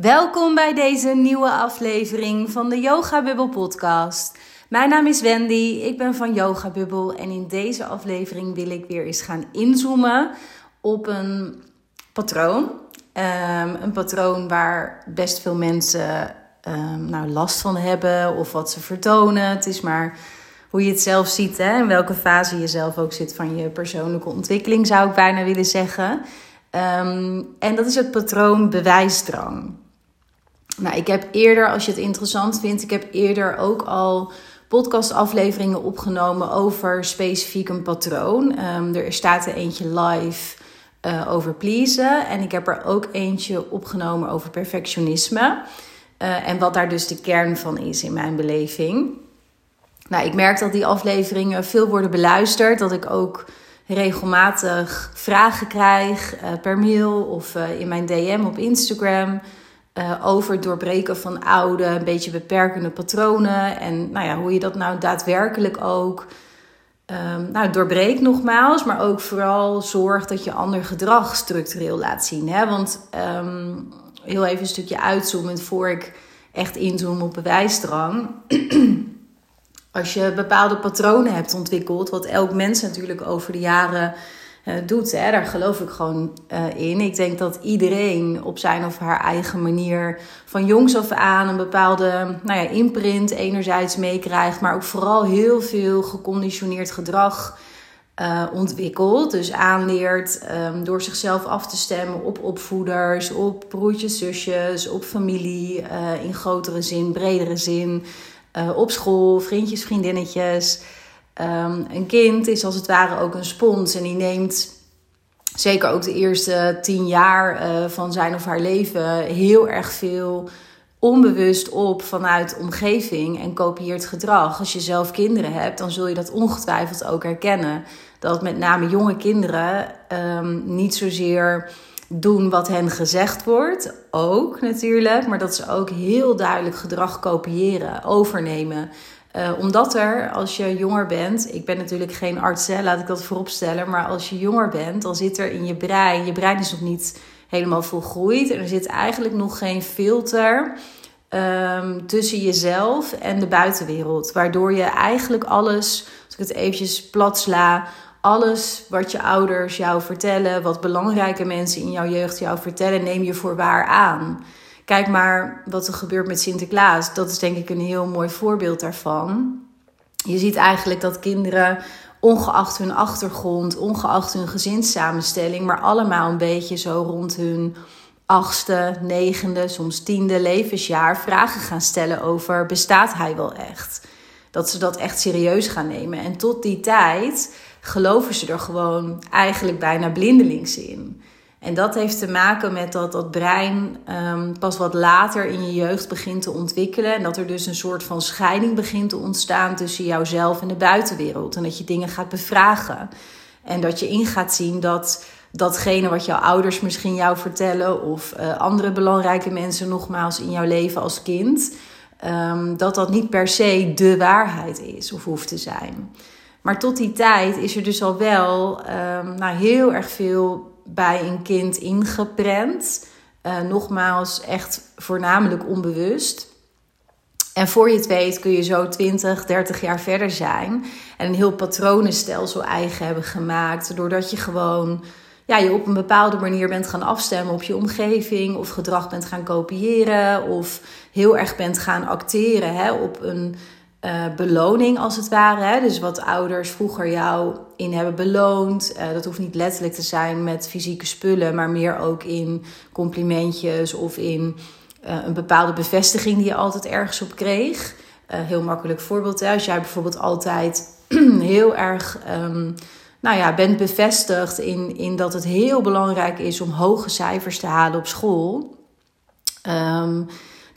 Welkom bij deze nieuwe aflevering van de Yoga Bubble podcast. Mijn naam is Wendy, ik ben van Yoga Bubble en in deze aflevering wil ik weer eens gaan inzoomen op een patroon. Ehm, een patroon waar best veel mensen um, nou, last van hebben of wat ze vertonen. Het is maar hoe je het zelf ziet, hè? in welke fase je zelf ook zit van je persoonlijke ontwikkeling, zou ik bijna willen zeggen. Ehm, en dat is het patroon bewijsdrang. Nou, ik heb eerder, als je het interessant vindt, ik heb eerder ook al podcastafleveringen opgenomen over specifiek een patroon. Um, er staat er eentje live uh, over pleasen en ik heb er ook eentje opgenomen over perfectionisme. Uh, en wat daar dus de kern van is in mijn beleving. Nou, ik merk dat die afleveringen veel worden beluisterd. Dat ik ook regelmatig vragen krijg uh, per mail of in mijn DM op Instagram. Uh, over het doorbreken van oude, een beetje beperkende patronen. En nou ja, hoe je dat nou daadwerkelijk ook um, nou, doorbreekt nogmaals. Maar ook vooral zorgt dat je ander gedrag structureel laat zien. Hè? Want um, heel even een stukje uitzoomend voor ik echt inzoom op bewijsdrang. Als je bepaalde patronen hebt ontwikkeld, wat elk mens natuurlijk over de jaren doet, hè, daar geloof ik gewoon uh, in. Ik denk dat iedereen op zijn of haar eigen manier van jongs af aan een bepaalde nou ja, imprint enerzijds meekrijgt, maar ook vooral heel veel geconditioneerd gedrag uh, ontwikkelt. Dus aanleert um, door zichzelf af te stemmen op opvoeders, op broertjes, zusjes, op familie in grotere zin, bredere zin. Op school, vriendjes, vriendinnetjes. Um, een kind is als het ware ook een spons en die neemt zeker ook de eerste tien jaar van zijn of haar leven heel erg veel onbewust op vanuit omgeving en kopieert gedrag. Als je zelf kinderen hebt, dan zul je dat ongetwijfeld ook herkennen dat met name jonge kinderen um, niet zozeer doen wat hen gezegd wordt, ook natuurlijk, maar dat ze ook heel duidelijk gedrag kopiëren, overnemen. Uh, omdat er, als je jonger bent, ik ben natuurlijk geen arts, laat ik dat vooropstellen, maar als je jonger bent, dan zit er in je brein, je brein is nog niet helemaal volgroeid en er zit eigenlijk nog geen filter um, tussen jezelf en de buitenwereld, waardoor je eigenlijk alles, als ik het eventjes plat sla, alles wat je ouders jou vertellen, wat belangrijke mensen in jouw jeugd jou vertellen, neem je voor waar aan. Kijk maar wat er gebeurt met Sinterklaas. Dat is denk ik een heel mooi voorbeeld daarvan. Je ziet eigenlijk dat kinderen, ongeacht hun achtergrond, ongeacht hun gezinssamenstelling, maar allemaal een beetje zo rond hun achtste, negende, soms tiende levensjaar vragen gaan stellen over bestaat hij wel echt? Dat ze dat echt serieus gaan nemen. En tot die tijd geloven ze er gewoon eigenlijk bijna blindelings in. En dat heeft te maken met dat dat brein um, pas wat later in je jeugd begint te ontwikkelen. En dat er dus een soort van scheiding begint te ontstaan tussen jouzelf en de buitenwereld. En dat je dingen gaat bevragen. En dat je in gaat zien dat datgene wat jouw ouders misschien jou vertellen, of uh, andere belangrijke mensen nogmaals in jouw leven als kind, um, dat dat niet per se de waarheid is of hoeft te zijn. Maar tot die tijd is er dus al wel um, nou, heel erg veel bij een kind ingeprent. Uh, nogmaals, echt voornamelijk onbewust. En voor je het weet kun je zo 20, 30 jaar verder zijn. En een heel patronenstelsel eigen hebben gemaakt. Doordat je gewoon ja, je op een bepaalde manier bent gaan afstemmen op je omgeving. Of gedrag bent gaan kopiëren. Of heel erg bent gaan acteren hè, op een uh, beloning als het ware. Hè? Dus wat ouders vroeger jou in hebben beloond. Uh, dat hoeft niet letterlijk te zijn met fysieke spullen, maar meer ook in complimentjes of in uh, een bepaalde bevestiging die je altijd ergens op kreeg. heel makkelijk voorbeeld. Als jij bijvoorbeeld altijd heel erg. Um, nou ja, bent bevestigd in, in dat het heel belangrijk is om hoge cijfers te halen op school. Um,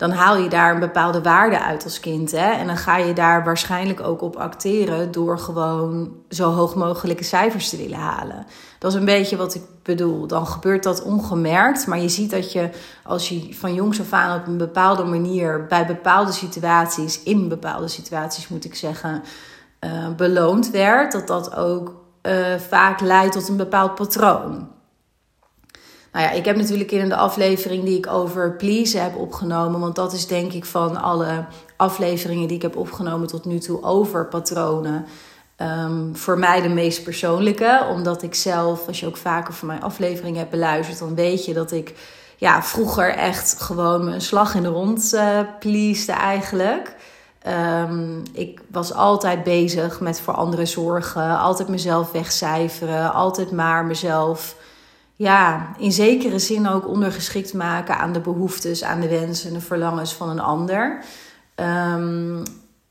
dan haal je daar een bepaalde waarde uit als kind. Hè? En dan ga je daar waarschijnlijk ook op acteren door gewoon zo hoog mogelijke cijfers te willen halen. Dat is een beetje wat ik bedoel. Dan gebeurt dat ongemerkt, maar je ziet dat je als je van jongs af aan op een bepaalde manier bij bepaalde situaties, in bepaalde situaties moet ik zeggen, uh, beloond werd, dat dat ook uh, vaak leidt tot een bepaald patroon. Nou ja, ik heb natuurlijk in de aflevering die ik over pleasen heb opgenomen, want dat is denk ik van alle afleveringen die ik heb opgenomen tot nu toe over patronen. Ehm, voor mij de meest persoonlijke, omdat ik zelf, als je ook vaker van mijn afleveringen hebt beluisterd, dan weet je dat ik ja, vroeger echt gewoon een slag in de rond uh, eigenlijk. Ehm, ik was altijd bezig met voor anderen zorgen, altijd mezelf wegcijferen, altijd maar mezelf ja, in zekere zin ook ondergeschikt maken aan de behoeftes, aan de wensen en de verlangens van een ander. Um,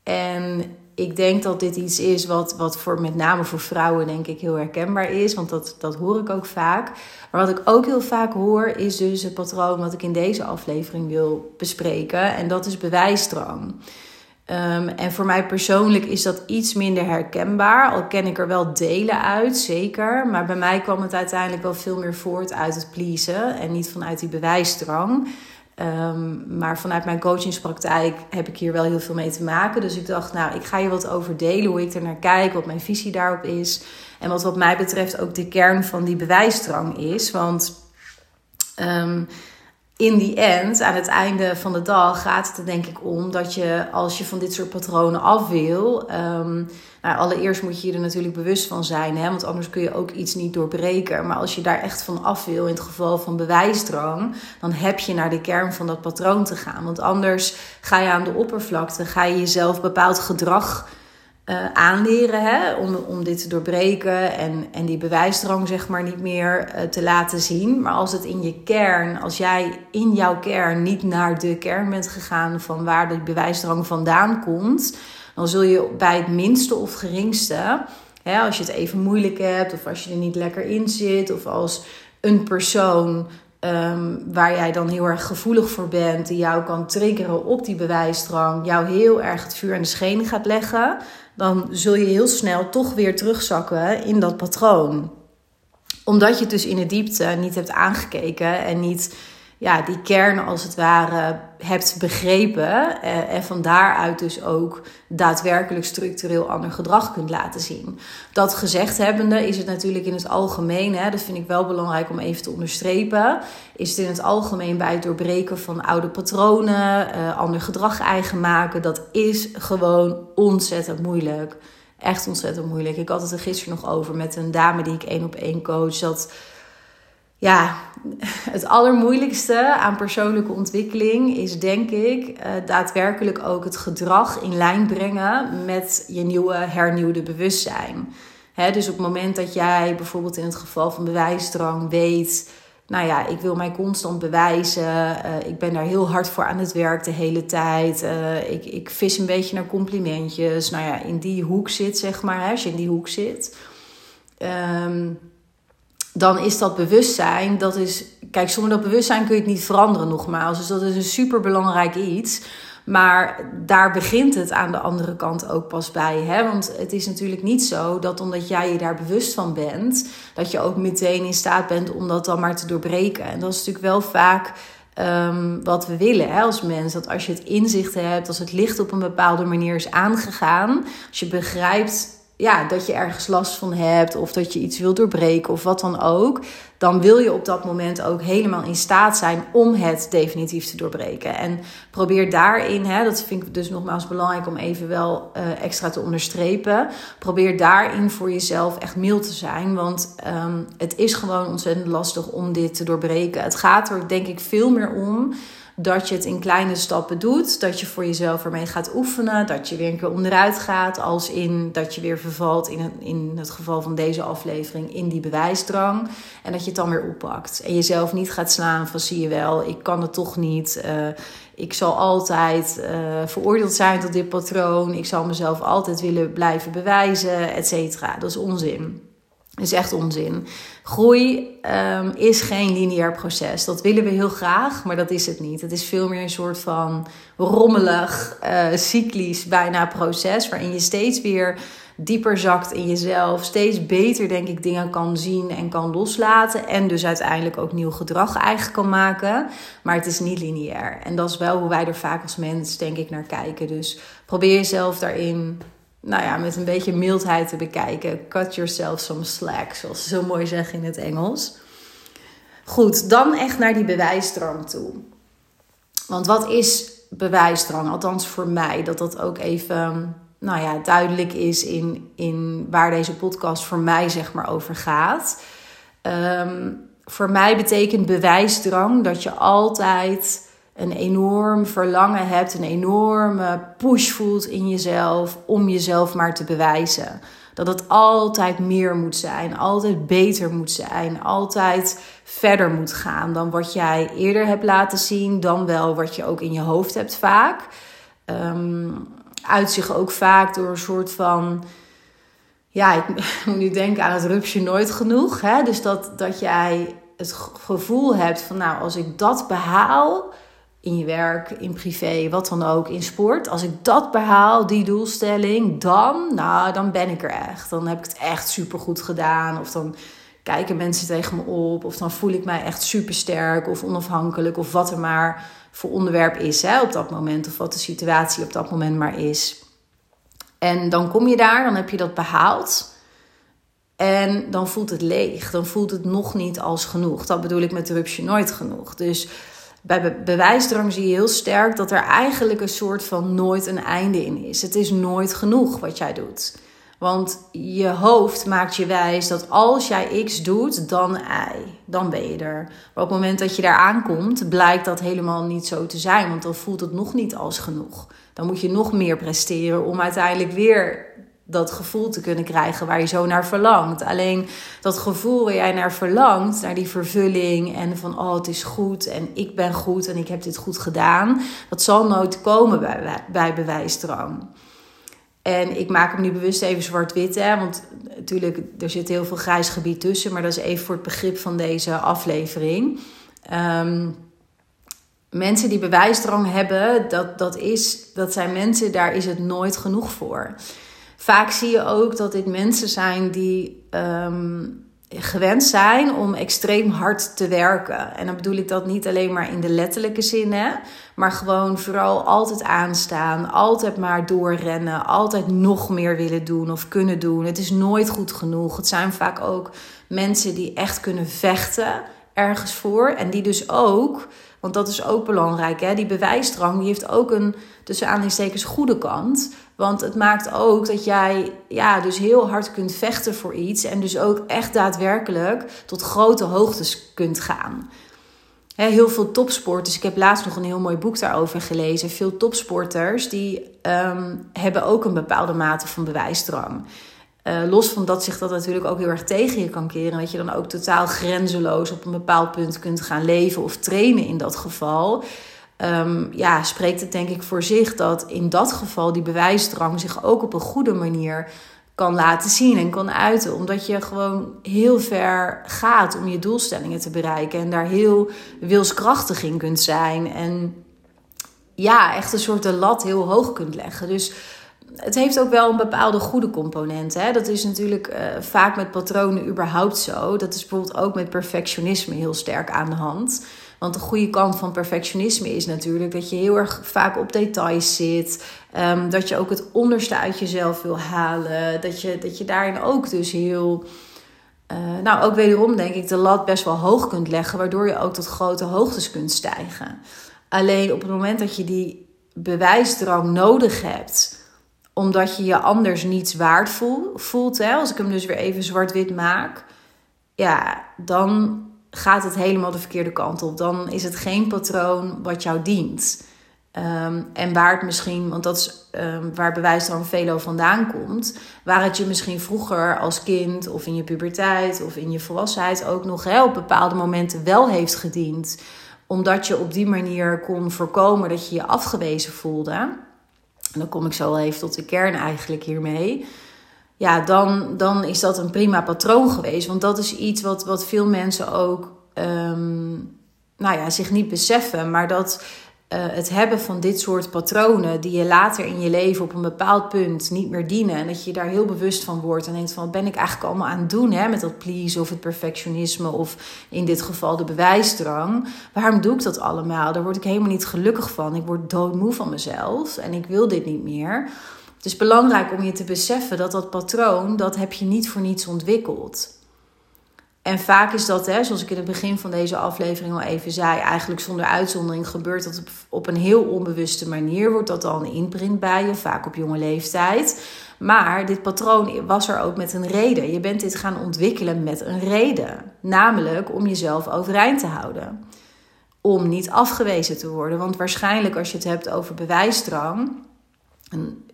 en ik denk dat dit iets is wat, wat voor met name voor vrouwen denk ik heel herkenbaar is. Want dat, dat hoor ik ook vaak. Maar wat ik ook heel vaak hoor is dus het patroon wat ik in deze aflevering wil bespreken. En dat is bewijsdrang. Um, en voor mij persoonlijk is dat iets minder herkenbaar. Al ken ik er wel delen uit, zeker. Maar bij mij kwam het uiteindelijk wel veel meer voort uit het pleasen. En niet vanuit die bewijsdrang. Um, maar vanuit mijn coachingspraktijk heb ik hier wel heel veel mee te maken. Dus ik dacht, nou, ik ga je wat over delen hoe ik er naar kijk, wat mijn visie daarop is. En wat wat mij betreft ook de kern van die bewijsdrang is. Want um, in die end, aan het einde van de dag, gaat het er denk ik om dat je als je van dit soort patronen af wil. Um, nou, allereerst moet je je er natuurlijk bewust van zijn, hè, want anders kun je ook iets niet doorbreken. Maar als je daar echt van af wil, in het geval van bewijsdrang, dan heb je naar de kern van dat patroon te gaan. Want anders ga je aan de oppervlakte, ga je jezelf bepaald gedrag uh, aanleren hè, om, om dit te doorbreken en, en die bewijsdrang zeg maar niet meer uh, te laten zien. Maar als het in je kern, als jij in jouw kern niet naar de kern bent gegaan van waar die bewijsdrang vandaan komt, dan zul je bij het minste of geringste, hè, als je het even moeilijk hebt of als je er niet lekker in zit of als een persoon Um, waar jij dan heel erg gevoelig voor bent, die jou kan triggeren op die bewijsdrang, jou heel erg het vuur aan de schenen gaat leggen, dan zul je heel snel toch weer terugzakken in dat patroon. Omdat je het dus in de diepte niet hebt aangekeken en niet ja, die kern als het ware hebt begrepen. Eh, en van daaruit dus ook daadwerkelijk structureel ander gedrag kunt laten zien. Dat gezegd hebbende is het natuurlijk in het algemeen, hè, dat vind ik wel belangrijk om even te onderstrepen, is het in het algemeen bij het doorbreken van oude patronen, uh, ander gedrag eigen maken, dat is gewoon ontzettend moeilijk. Echt ontzettend moeilijk. Ik had het er gisteren nog over met een dame die ik één op één coach. Dat ja, het allermoeilijkste aan persoonlijke ontwikkeling is denk ik uh, daadwerkelijk ook het gedrag in lijn brengen met je nieuwe hernieuwde bewustzijn. dus op het moment dat jij bijvoorbeeld in het geval van bewijsdrang weet, nou ja, ik wil mij constant bewijzen, uh, ik ben daar heel hard voor aan het werk de hele tijd, uh, ik, ik vis een beetje naar complimentjes, nou ja, in die hoek zit zeg maar, als je in die hoek zit. Um, dan is dat bewustzijn, dat is, kijk, zonder dat bewustzijn kun je het niet veranderen nogmaals. Dus dat is een super belangrijk iets. Maar daar begint het aan de andere kant ook pas bij. Hè? Want het is natuurlijk niet zo dat omdat jij je daar bewust van bent, dat je ook meteen in staat bent om dat dan maar te doorbreken. En dat is natuurlijk wel vaak um, wat we willen hè, als mens. Dat als je het inzicht hebt, als het licht op een bepaalde manier is aangegaan, als je begrijpt ja, dat je ergens last van hebt of dat je iets wil doorbreken of wat dan ook, dan wil je op dat moment ook helemaal in staat zijn om het definitief te doorbreken. En probeer daarin, hè, dat vind ik dus nogmaals belangrijk om even wel uh, extra te onderstrepen, probeer daarin voor jezelf echt mild te zijn, want um, het is gewoon ontzettend lastig om dit te doorbreken. Het gaat er denk ik veel meer om dat je het in kleine stappen doet. Dat je voor jezelf ermee gaat oefenen. Dat je weer een keer onderuit gaat. Als in dat je weer vervalt in het, in het geval van deze aflevering in die bewijsdrang. En dat je het dan weer oppakt. En jezelf niet gaat slaan van zie je wel, ik kan het toch niet. Uh, ik zal altijd uh, veroordeeld zijn tot dit patroon. Ik zal mezelf altijd willen blijven bewijzen, et cetera. Dat is onzin. Is echt onzin. Groei um, is geen lineair proces. Dat willen we heel graag, maar dat is het niet. Het is veel meer een soort van rommelig, uh, cyclisch bijna proces. Waarin je steeds weer dieper zakt in jezelf. Steeds beter, denk ik, dingen kan zien en kan loslaten. En dus uiteindelijk ook nieuw gedrag eigen kan maken. Maar het is niet lineair. En dat is wel hoe wij er vaak als mens, denk ik, naar kijken. Dus probeer jezelf daarin nou ja, met een beetje mildheid te bekijken. Cut yourself some slack, zoals ze zo mooi zeggen in het Engels. Goed, dan echt naar die bewijsdrang toe. Want wat is bewijsdrang? Althans voor mij, dat dat ook even nou ja, duidelijk is in, in waar deze podcast voor mij zeg maar over gaat. Ehm, voor mij betekent bewijsdrang dat je altijd een enorm verlangen hebt, een enorme push voelt in jezelf om jezelf maar te bewijzen. Dat het altijd meer moet zijn, altijd beter moet zijn, altijd verder moet gaan dan wat jij eerder hebt laten zien, dan wel wat je ook in je hoofd hebt vaak. Um, uit zich ook vaak door een soort van. Ja, ik moet nu denken aan het rupsje nooit genoeg. Hè? Dus dat, dat jij het gevoel hebt van, nou, als ik dat behaal in je werk, in privé, wat dan ook, in sport. Als ik dat behaal, die doelstelling, dan, nou, dan ben ik er echt. Dan heb ik het echt supergoed gedaan. Of dan kijken mensen tegen me op. Of dan voel ik mij echt supersterk of onafhankelijk. Of wat er maar voor onderwerp is hè, op dat moment. Of wat de situatie op dat moment maar is. En dan kom je daar, dan heb je dat behaald. En dan voelt het leeg. Dan voelt het nog niet als genoeg. Dat bedoel ik met rupsje nooit genoeg. Dus bij bewijsdrang zie je heel sterk dat er eigenlijk een soort van nooit een einde in is. Het is nooit genoeg wat jij doet. Want je hoofd maakt je wijs dat als jij X doet, dan Y. Dan ben je er. Maar op het moment dat je daar aankomt, blijkt dat helemaal niet zo te zijn. Want dan voelt het nog niet als genoeg. Dan moet je nog meer presteren om uiteindelijk weer dat gevoel te kunnen krijgen waar je zo naar verlangt. Alleen dat gevoel waar jij naar verlangt, naar die vervulling en van oh het is goed en ik ben goed en ik heb dit goed gedaan, dat zal nooit komen bij, bij bewijsdrang. En ik maak hem nu bewust even zwart-wit, hè, want natuurlijk er zit heel veel grijs gebied tussen, maar dat is even voor het begrip van deze aflevering. Ehm, mensen die bewijsdrang hebben, dat, dat, is, dat zijn mensen, daar is het nooit genoeg voor vaak zie je ook dat dit mensen zijn die ehm, gewend zijn om extreem hard te werken. En dan bedoel ik dat niet alleen maar in de letterlijke zin, hè, maar gewoon vooral altijd aanstaan, altijd maar doorrennen, altijd nog meer willen doen of kunnen doen. Het is nooit goed genoeg. Het zijn vaak ook mensen die echt kunnen vechten ergens voor en die dus ook want dat is ook belangrijk. Hè? Die bewijsdrang die heeft ook een tussen aanhalingstekens goede kant. Want het maakt ook dat jij ja, dus heel hard kunt vechten voor iets. En dus ook echt daadwerkelijk tot grote hoogtes kunt gaan. heel veel topsporters, ik heb laatst nog een heel mooi boek daarover gelezen. Veel topsporters die ehm, hebben ook een bepaalde mate van bewijsdrang. Uh, los van dat zich dat natuurlijk ook heel erg tegen je kan keren. Dat je dan ook totaal grenzeloos op een bepaald punt kunt gaan leven of trainen in dat geval. Um, ja, spreekt het denk ik voor zich dat in dat geval die bewijsdrang zich ook op een goede manier kan laten zien en kan uiten. Omdat je gewoon heel ver gaat om je doelstellingen te bereiken. En daar heel wilskrachtig in kunt zijn. En ja, echt een soort de lat heel hoog kunt leggen. Dus het heeft ook wel een bepaalde goede component. Hè? Dat is natuurlijk uh, vaak met patronen überhaupt zo. Dat is bijvoorbeeld ook met perfectionisme heel sterk aan de hand. Want de goede kant van perfectionisme is natuurlijk dat je heel erg vaak op details zit. Um, dat je ook het onderste uit jezelf wil halen. Dat je, dat je daarin ook dus heel. Uh, nou, ook wederom denk ik de lat best wel hoog kunt leggen, waardoor je ook tot grote hoogtes kunt stijgen. Alleen op het moment dat je die bewijsdrang nodig hebt omdat je je anders niets waard voelt. Hè? Als ik hem dus weer even zwart-wit maak. Ja, dan gaat het helemaal de verkeerde kant op. Dan is het geen patroon wat jou dient. Um, en waar het misschien, want dat is um, waar bewijs dan velo vandaan komt, waar het je misschien vroeger als kind of in je puberteit of in je volwassenheid ook nog hè, op bepaalde momenten wel heeft gediend, omdat je op die manier kon voorkomen dat je je afgewezen voelde. En dan kom ik zo even tot de kern eigenlijk hiermee. Ja, dan, dan is dat een prima patroon geweest. Want dat is iets wat, wat veel mensen ook um, nou ja, zich niet beseffen. Maar dat uh, het hebben van dit soort patronen die je later in je leven op een bepaald punt niet meer dienen. En dat je daar heel bewust van wordt en denkt van wat ben ik eigenlijk allemaal aan het doen hè, met dat please of het perfectionisme of in dit geval de bewijsdrang. Waarom doe ik dat allemaal? Daar word ik helemaal niet gelukkig van. Ik word doodmoe van mezelf en ik wil dit niet meer. Het is belangrijk om je te beseffen dat dat patroon, dat heb je niet voor niets ontwikkeld. En vaak is dat, hè, zoals ik in het begin van deze aflevering al even zei, eigenlijk zonder uitzondering gebeurt dat op een heel onbewuste manier. Wordt dat al een imprint bij je, vaak op jonge leeftijd. Maar dit patroon was er ook met een reden. Je bent dit gaan ontwikkelen met een reden. Namelijk om jezelf overeind te houden. Om niet afgewezen te worden. Want waarschijnlijk als je het hebt over bewijsdrang.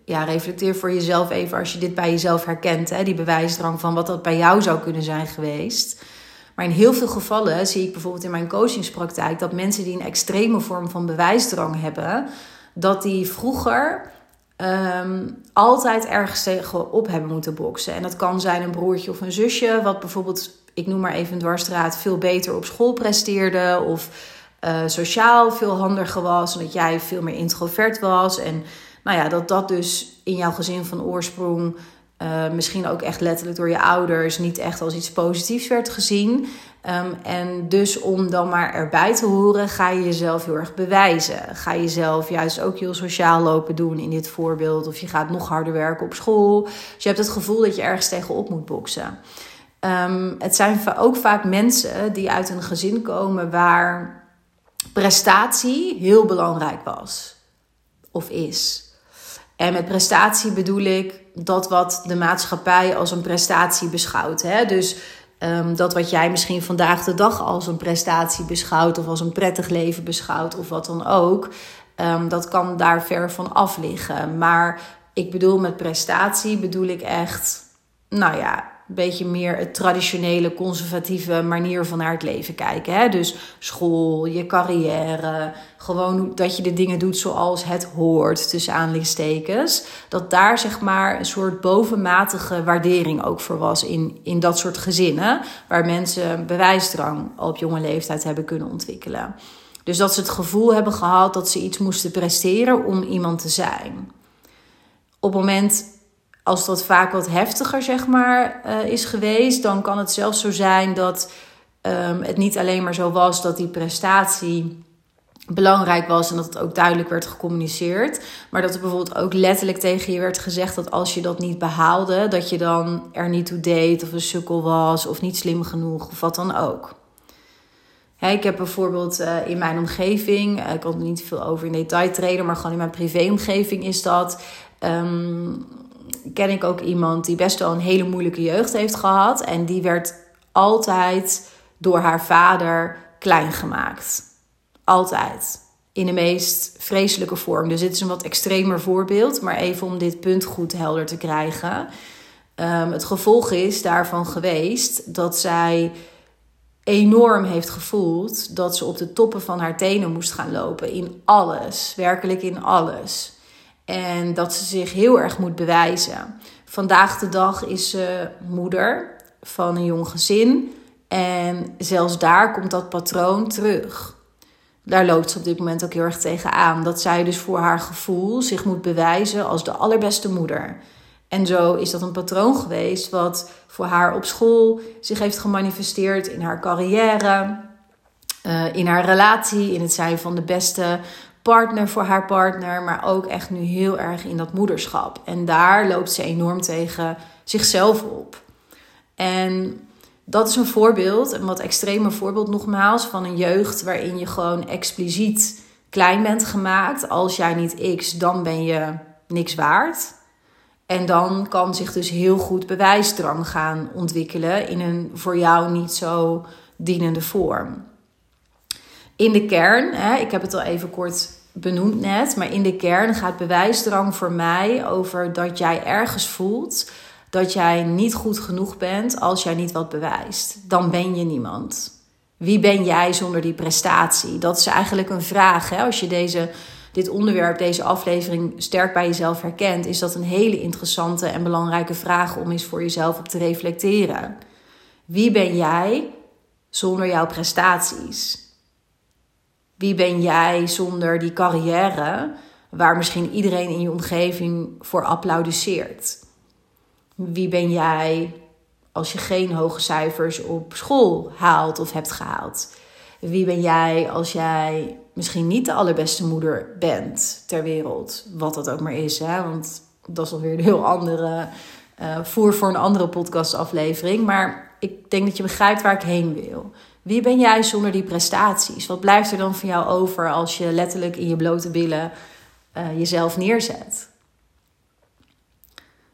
Ja, reflecteer voor jezelf even als je dit bij jezelf herkent. Hè, die bewijsdrang van wat dat bij jou zou kunnen zijn geweest. Maar in heel veel gevallen zie ik bijvoorbeeld in mijn coachingspraktijk dat mensen die een extreme vorm van bewijsdrang hebben, dat die vroeger um, altijd ergens tegenop hebben moeten boksen. En dat kan zijn een broertje of een zusje, wat bijvoorbeeld, ik noem maar even een dwarsstraat, veel beter op school presteerde. Of uh, sociaal veel handiger was. Omdat jij veel meer introvert was. En nou ja, dat dat dus in jouw gezin van oorsprong. Uh, misschien ook echt letterlijk door je ouders niet echt als iets positiefs werd gezien. Um, en dus om dan maar erbij te horen, ga je jezelf heel erg bewijzen. Ga je jezelf juist ook heel sociaal lopen doen in dit voorbeeld. Of je gaat nog harder werken op school. Dus je hebt het gevoel dat je ergens tegenop moet boksen. Um, het zijn ook vaak mensen die uit een gezin komen waar prestatie heel belangrijk was. Of is. En met prestatie bedoel ik dat wat de maatschappij als een prestatie beschouwt. Hè? Dus um, dat wat jij misschien vandaag de dag als een prestatie beschouwt, of als een prettig leven beschouwt, of wat dan ook, um, dat kan daar ver van af liggen. Maar ik bedoel met prestatie, bedoel ik echt, nou ja, een beetje meer het traditionele, conservatieve manier van naar het leven kijken. Hè? Dus school, je carrière, gewoon dat je de dingen doet zoals het hoort, tussen aanleidingstekens. Dat daar zeg maar een soort bovenmatige waardering ook voor was in, in dat soort gezinnen, waar mensen bewijsdrang op jonge leeftijd hebben kunnen ontwikkelen. Dus dat ze het gevoel hebben gehad dat ze iets moesten presteren om iemand te zijn. Op het moment als dat vaak wat heftiger zeg maar, uh, is geweest, dan kan het zelfs zo zijn dat um, het niet alleen maar zo was dat die prestatie belangrijk was en dat het ook duidelijk werd gecommuniceerd. Maar dat er bijvoorbeeld ook letterlijk tegen je werd gezegd dat als je dat niet behaalde, dat je dan er niet toe deed of een sukkel was of niet slim genoeg of wat dan ook. ik heb bijvoorbeeld uh, in mijn omgeving, uh, ik kan er niet veel over in detail treden, maar gewoon in mijn privéomgeving is dat. Um, ken ik ook iemand die best wel een hele moeilijke jeugd heeft gehad. En die werd altijd door haar vader klein gemaakt. Altijd. In de meest vreselijke vorm. Dus dit is een wat extremer voorbeeld. Maar even om dit punt goed helder te krijgen. Um, het gevolg is daarvan geweest dat zij enorm heeft gevoeld dat ze op de toppen van haar tenen moest gaan lopen. In alles. Werkelijk in alles. En dat ze zich heel erg moet bewijzen. Vandaag de dag is ze moeder van een jong gezin. En zelfs daar komt dat patroon terug. Daar loopt ze op dit moment ook heel erg tegen aan. Dat zij dus voor haar gevoel zich moet bewijzen als de allerbeste moeder. En zo is dat een patroon geweest wat voor haar op school zich heeft gemanifesteerd in haar carrière, eh, in haar relatie, in het zijn van de beste partner voor haar partner, maar ook echt nu heel erg in dat moederschap. En daar loopt ze enorm tegen zichzelf op. En dat is een voorbeeld, een wat extremer voorbeeld nogmaals, van een jeugd waarin je gewoon expliciet klein bent gemaakt. Als jij niet X, dan ben je niks waard. En dan kan zich dus heel goed bewijsdrang gaan ontwikkelen in een voor jou niet zo dienende vorm. In de kern, hè, ik heb het al even kort benoemd net, maar in de kern gaat bewijsdrang voor mij over dat jij ergens voelt dat jij niet goed genoeg bent als jij niet wat bewijst. Dan ben je niemand. Wie ben jij zonder die prestatie? Dat is eigenlijk een vraag. Hè? Als je deze, dit onderwerp, deze aflevering sterk bij jezelf herkent, is dat een hele interessante en belangrijke vraag om eens voor jezelf op te reflecteren. Wie ben jij zonder jouw prestaties? Wie ben jij zonder die carrière waar misschien iedereen in je omgeving voor applaudisseert? Wie ben jij als je geen hoge cijfers op school haalt of hebt gehaald? Wie ben jij als jij misschien niet de allerbeste moeder bent ter wereld? Wat dat ook maar is, hè? want dat is alweer een heel andere uh, voer voor een andere podcastaflevering. Maar ik denk dat je begrijpt waar ik heen wil. Wie ben jij zonder die prestaties? Wat blijft er dan van jou over als je letterlijk in je blote billen uh, jezelf neerzet?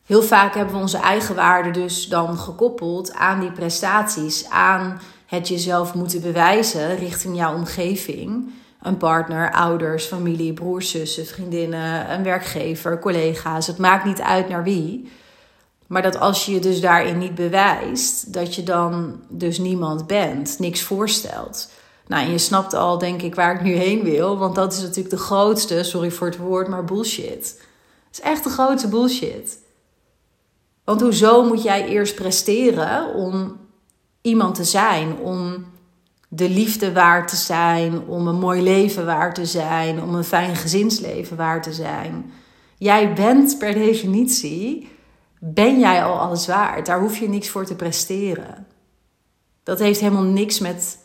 Heel vaak hebben we onze eigen waarde dus dan gekoppeld aan die prestaties, aan het jezelf moeten bewijzen richting jouw omgeving. Een partner, ouders, familie, broers, zussen, vriendinnen, een werkgever, collega's. Het maakt niet uit naar wie. Maar dat als je je dus daarin niet bewijst, dat je dan dus niemand bent, niks voorstelt. Nou, en je snapt al, denk ik, waar ik nu heen wil. Want dat is natuurlijk de grootste, sorry voor het woord, maar bullshit. Het is echt de grootste bullshit. Want hoezo moet jij eerst presteren om iemand te zijn, om de liefde waard te zijn, om een mooi leven waard te zijn, om een fijn gezinsleven waard te zijn? Jij bent per definitie, ben jij al alles waard. Daar hoef je niks voor te presteren. Dat heeft helemaal niks met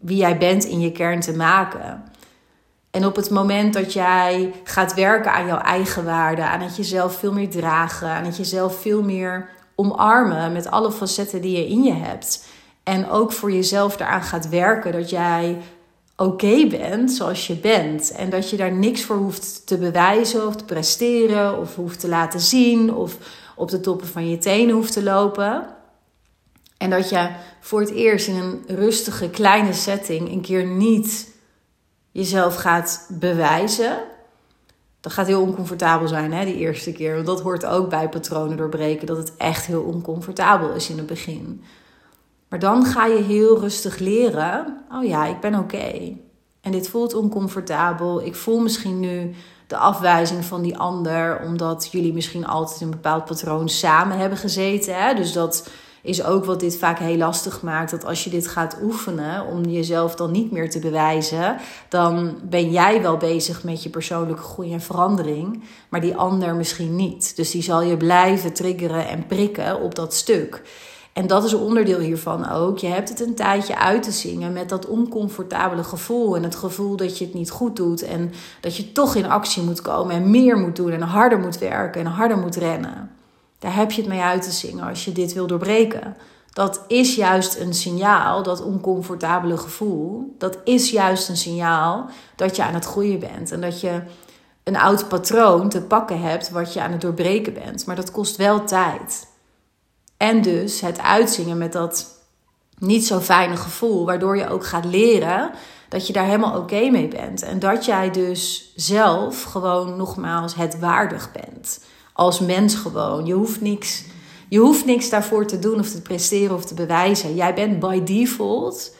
wie jij bent in je kern te maken. En op het moment dat jij gaat werken aan jouw eigen waarde, aan het jezelf veel meer dragen, aan het jezelf veel meer omarmen met alle facetten die je in je hebt. En ook voor jezelf eraan gaat werken dat jij oké bent zoals je bent. En dat je daar niks voor hoeft te bewijzen of te presteren of hoeft te laten zien of op de toppen van je tenen hoeft te lopen. En dat je voor het eerst in een rustige kleine setting een keer niet jezelf gaat bewijzen. Dat gaat heel oncomfortabel zijn, hè, die eerste keer. Want dat hoort ook bij patronen doorbreken, dat het echt heel oncomfortabel is in het begin. Maar dan ga je heel rustig leren: oh ja, ik ben oké. En dit voelt oncomfortabel. Ik voel misschien nu de afwijzing van die ander, omdat jullie misschien altijd een bepaald patroon samen hebben gezeten. Hè? Dus dat is ook wat dit vaak heel lastig maakt. Dat als je dit gaat oefenen om jezelf dan niet meer te bewijzen, dan ben jij wel bezig met je persoonlijke groei en verandering, maar die ander misschien niet. Dus die zal je blijven triggeren en prikken op dat stuk. En dat is een onderdeel hiervan ook. Je hebt het een tijdje uit te zingen met dat oncomfortabele gevoel. En het gevoel dat je het niet goed doet. En dat je toch in actie moet komen en meer moet doen. En harder moet werken en harder moet rennen. Daar heb je het mee uit te zingen als je dit wil doorbreken. Dat is juist een signaal, dat oncomfortabele gevoel. Dat is juist een signaal dat je aan het groeien bent. En dat je een oud patroon te pakken hebt wat je aan het doorbreken bent. Maar dat kost wel tijd. En dus het uitzingen met dat niet zo fijne gevoel, waardoor je ook gaat leren dat je daar helemaal oké mee bent. En dat jij dus zelf gewoon nogmaals het waardig bent. Als mens gewoon. Je hoeft niks, je hoeft niks daarvoor te doen of te presteren of te bewijzen. Jij bent by default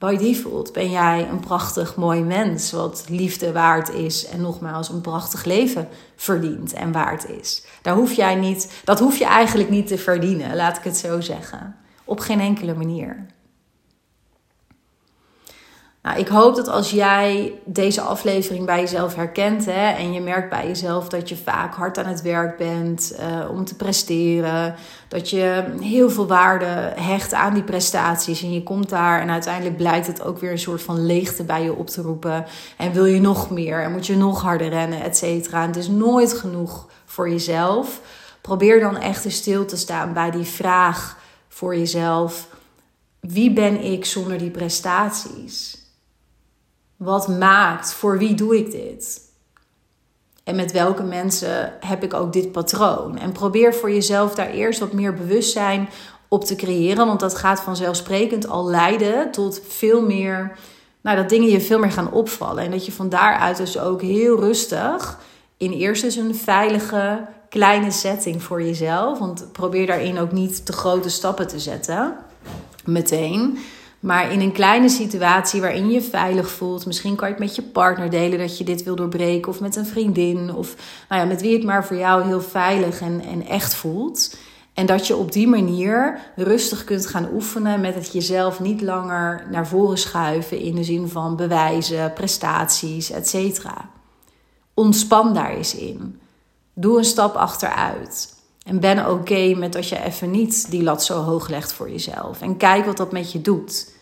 by default ben jij een prachtig mooi mens, wat liefde waard is en nogmaals een prachtig leven verdient en waard is. Daar hoef jij niet, dat hoef je eigenlijk niet te verdienen, laat ik het zo zeggen. Op geen enkele manier. Nou, ik hoop dat als jij deze aflevering bij jezelf herkent hè, en je merkt bij jezelf dat je vaak hard aan het werk bent uh, om te presteren, dat je heel veel waarde hecht aan die prestaties en je komt daar en uiteindelijk blijkt het ook weer een soort van leegte bij je op te roepen en wil je nog meer en moet je nog harder rennen, et cetera. Het is nooit genoeg voor jezelf. Probeer dan echt stil te staan bij die vraag voor jezelf: wie ben ik zonder die prestaties? Wat maakt, voor wie doe ik dit? En met welke mensen heb ik ook dit patroon? En probeer voor jezelf daar eerst wat meer bewustzijn op te creëren. Want dat gaat vanzelfsprekend al leiden tot veel meer. Nou, dat dingen je veel meer gaan opvallen. En dat je van daaruit dus ook heel rustig. In eerst eens een veilige, kleine setting voor jezelf. Want probeer daarin ook niet te grote stappen te zetten. Meteen. Maar in een kleine situatie waarin je je veilig voelt, misschien kan je het met je partner delen dat je dit wil doorbreken, of met een vriendin, of nou ja, met wie het maar voor jou heel veilig en, en echt voelt. En dat je op die manier rustig kunt gaan oefenen met het jezelf niet langer naar voren schuiven in de zin van bewijzen, prestaties, etc. Ontspan daar eens in. Doe een stap achteruit. En ben oké met als je even niet die lat zo hoog legt voor jezelf. En kijk wat dat met je doet.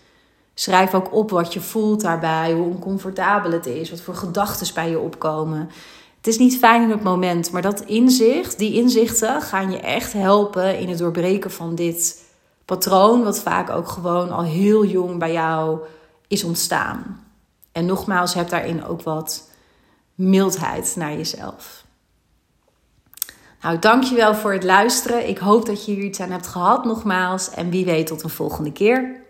Schrijf ook op wat je voelt daarbij, hoe oncomfortabel het is, wat voor gedachten bij je opkomen. Het is niet fijn in het moment, maar dat inzicht, die inzichten gaan je echt helpen in het doorbreken van dit patroon, wat vaak ook gewoon al heel jong bij jou is ontstaan. En nogmaals, heb daarin ook wat mildheid naar jezelf. Nou, dankjewel voor het luisteren. Ik hoop dat je hier iets aan hebt gehad nogmaals. En wie weet tot een volgende keer.